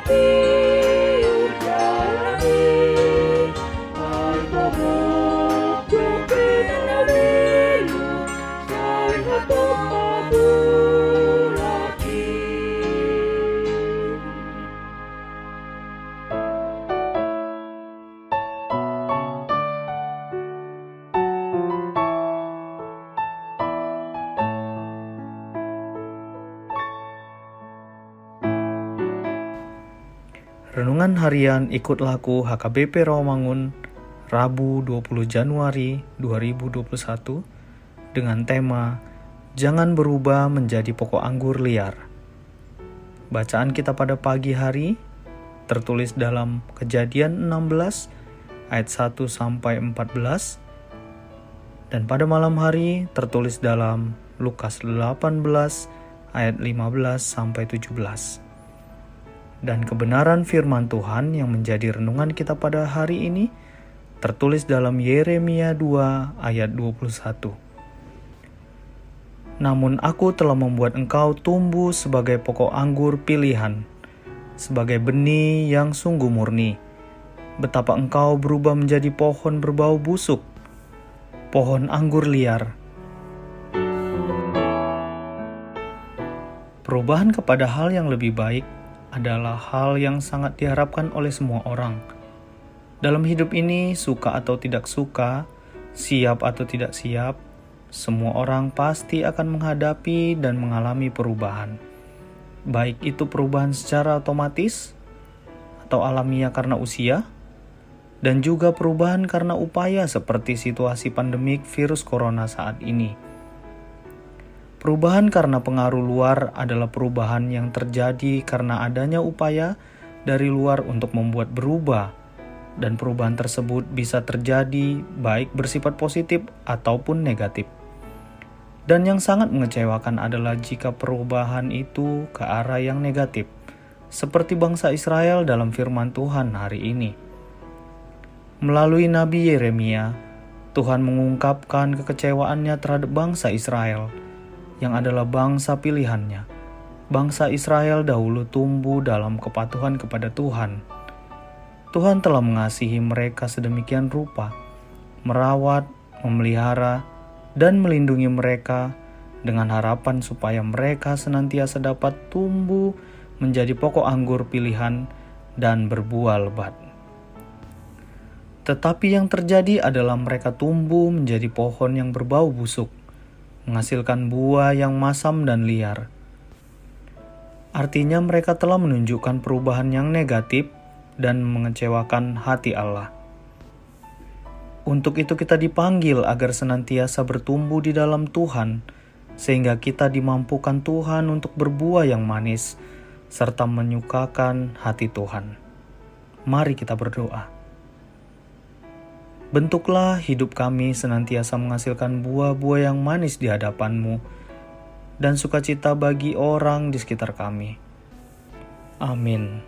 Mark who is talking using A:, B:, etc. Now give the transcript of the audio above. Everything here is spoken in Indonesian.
A: happy. Renungan Harian Ikut Laku HKBP Rawamangun Rabu 20 Januari 2021 dengan tema Jangan berubah menjadi pokok anggur liar. Bacaan kita pada pagi hari tertulis dalam Kejadian 16 ayat 1 sampai 14 dan pada malam hari tertulis dalam Lukas 18 ayat 15 sampai 17 dan kebenaran firman Tuhan yang menjadi renungan kita pada hari ini tertulis dalam Yeremia 2 ayat 21. Namun aku telah membuat engkau tumbuh sebagai pokok anggur pilihan, sebagai benih yang sungguh murni. Betapa engkau berubah menjadi pohon berbau busuk, pohon anggur liar. Perubahan kepada hal yang lebih baik adalah hal yang sangat diharapkan oleh semua orang. Dalam hidup ini, suka atau tidak suka, siap atau tidak siap, semua orang pasti akan menghadapi dan mengalami perubahan. Baik itu perubahan secara otomatis atau alamiah karena usia, dan juga perubahan karena upaya seperti situasi pandemik virus corona saat ini Perubahan karena pengaruh luar adalah perubahan yang terjadi karena adanya upaya dari luar untuk membuat berubah, dan perubahan tersebut bisa terjadi baik bersifat positif ataupun negatif. Dan yang sangat mengecewakan adalah jika perubahan itu ke arah yang negatif, seperti bangsa Israel dalam firman Tuhan hari ini. Melalui Nabi Yeremia, Tuhan mengungkapkan kekecewaannya terhadap bangsa Israel yang adalah bangsa pilihannya. Bangsa Israel dahulu tumbuh dalam kepatuhan kepada Tuhan. Tuhan telah mengasihi mereka sedemikian rupa, merawat, memelihara, dan melindungi mereka dengan harapan supaya mereka senantiasa dapat tumbuh menjadi pokok anggur pilihan dan berbuah lebat. Tetapi yang terjadi adalah mereka tumbuh menjadi pohon yang berbau busuk menghasilkan buah yang masam dan liar. Artinya, mereka telah menunjukkan perubahan yang negatif dan mengecewakan hati Allah. Untuk itu, kita dipanggil agar senantiasa bertumbuh di dalam Tuhan, sehingga kita dimampukan Tuhan untuk berbuah yang manis serta menyukakan hati Tuhan. Mari kita berdoa. Bentuklah hidup kami senantiasa menghasilkan buah-buah yang manis di hadapanmu dan sukacita bagi orang di sekitar kami. Amin.